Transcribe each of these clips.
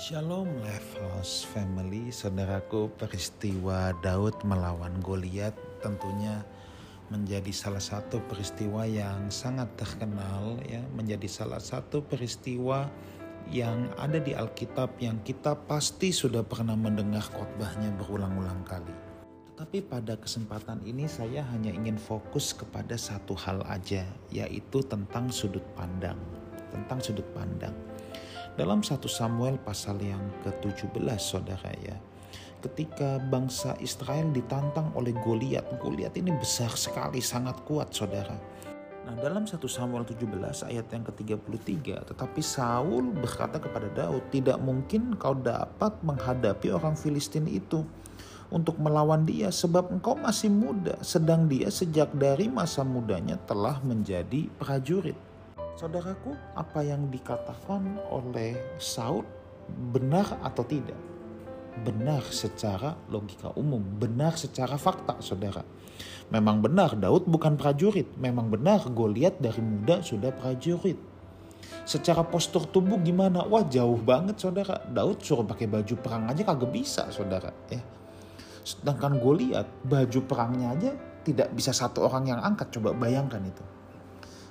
Shalom. Life House Family, saudaraku peristiwa Daud melawan Goliat tentunya menjadi salah satu peristiwa yang sangat terkenal ya, menjadi salah satu peristiwa yang ada di Alkitab yang kita pasti sudah pernah mendengar khotbahnya berulang-ulang kali. Tetapi pada kesempatan ini saya hanya ingin fokus kepada satu hal aja, yaitu tentang sudut pandang, tentang sudut pandang dalam satu Samuel pasal yang ke-17 saudara ya. Ketika bangsa Israel ditantang oleh Goliat, Goliat ini besar sekali, sangat kuat saudara. Nah dalam satu Samuel 17 ayat yang ke-33, tetapi Saul berkata kepada Daud, tidak mungkin kau dapat menghadapi orang Filistin itu untuk melawan dia sebab engkau masih muda, sedang dia sejak dari masa mudanya telah menjadi prajurit. Saudaraku, apa yang dikatakan oleh Saud benar atau tidak? Benar secara logika umum, benar secara fakta, saudara. Memang benar Daud bukan prajurit, memang benar Goliat dari muda sudah prajurit. Secara postur tubuh gimana? Wah jauh banget saudara. Daud suruh pakai baju perang aja kagak bisa saudara. Ya. Sedangkan Goliat baju perangnya aja tidak bisa satu orang yang angkat. Coba bayangkan itu.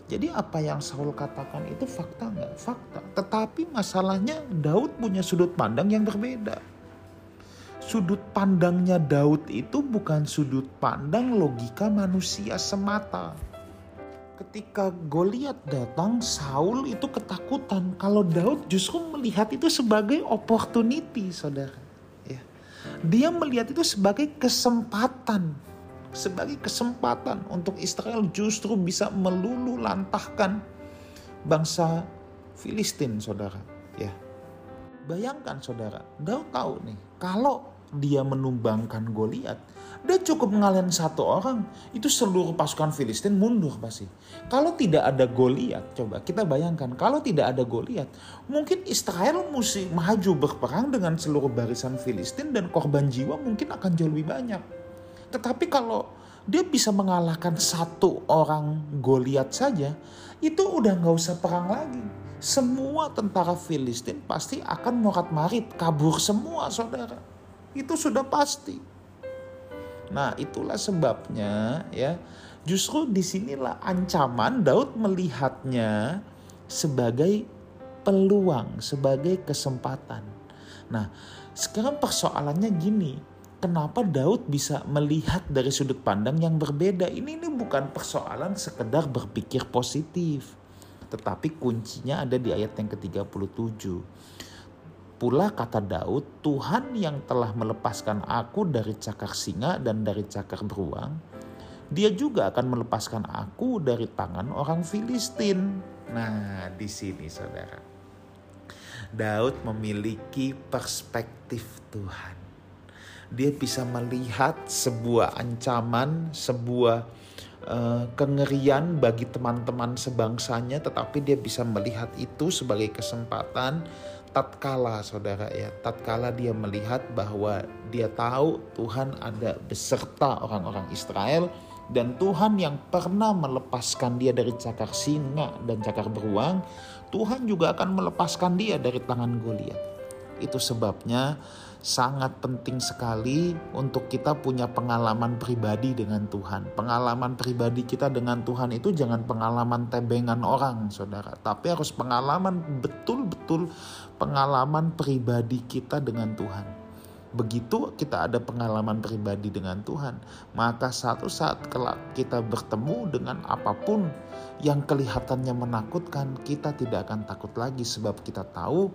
Jadi apa yang Saul katakan itu fakta nggak? Fakta. Tetapi masalahnya Daud punya sudut pandang yang berbeda. Sudut pandangnya Daud itu bukan sudut pandang logika manusia semata. Ketika Goliat datang, Saul itu ketakutan. Kalau Daud justru melihat itu sebagai opportunity, saudara. Ya. Dia melihat itu sebagai kesempatan sebagai kesempatan untuk Israel justru bisa melulu lantahkan bangsa Filistin, saudara. Ya, bayangkan saudara, Daud tahu nih kalau dia menumbangkan Goliat, dia cukup ngalahin satu orang, itu seluruh pasukan Filistin mundur pasti. Kalau tidak ada Goliat, coba kita bayangkan, kalau tidak ada Goliat, mungkin Israel mesti maju berperang dengan seluruh barisan Filistin dan korban jiwa mungkin akan jauh lebih banyak. Tetapi kalau dia bisa mengalahkan satu orang Goliat saja, itu udah nggak usah perang lagi. Semua tentara Filistin pasti akan morat marit, kabur semua saudara. Itu sudah pasti. Nah itulah sebabnya ya justru di sinilah ancaman Daud melihatnya sebagai peluang, sebagai kesempatan. Nah sekarang persoalannya gini, kenapa Daud bisa melihat dari sudut pandang yang berbeda. Ini ini bukan persoalan sekedar berpikir positif. Tetapi kuncinya ada di ayat yang ke-37. Pula kata Daud, Tuhan yang telah melepaskan aku dari cakar singa dan dari cakar beruang, dia juga akan melepaskan aku dari tangan orang Filistin. Nah, di sini saudara. Daud memiliki perspektif Tuhan dia bisa melihat sebuah ancaman, sebuah uh, kengerian bagi teman-teman sebangsanya, tetapi dia bisa melihat itu sebagai kesempatan tatkala saudara ya. Tatkala dia melihat bahwa dia tahu Tuhan ada beserta orang-orang Israel dan Tuhan yang pernah melepaskan dia dari cakar singa dan cakar beruang Tuhan juga akan melepaskan dia dari tangan Goliat itu sebabnya sangat penting sekali untuk kita punya pengalaman pribadi dengan Tuhan. Pengalaman pribadi kita dengan Tuhan itu jangan pengalaman tebengan orang, saudara, tapi harus pengalaman betul-betul pengalaman pribadi kita dengan Tuhan. Begitu kita ada pengalaman pribadi dengan Tuhan, maka satu saat kelak kita bertemu dengan apa pun yang kelihatannya menakutkan, kita tidak akan takut lagi sebab kita tahu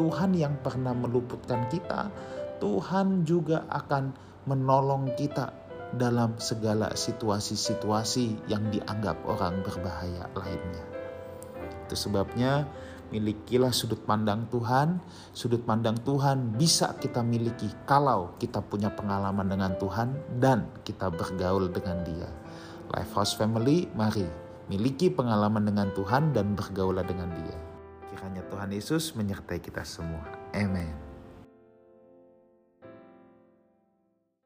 Tuhan yang pernah meluputkan kita, Tuhan juga akan menolong kita dalam segala situasi-situasi yang dianggap orang berbahaya lainnya. Itu sebabnya milikilah sudut pandang Tuhan. Sudut pandang Tuhan bisa kita miliki kalau kita punya pengalaman dengan Tuhan dan kita bergaul dengan Dia. Lifehouse Family, mari miliki pengalaman dengan Tuhan dan bergaulah dengan Dia. Kiranya Tuhan Yesus menyertai kita semua. Amin.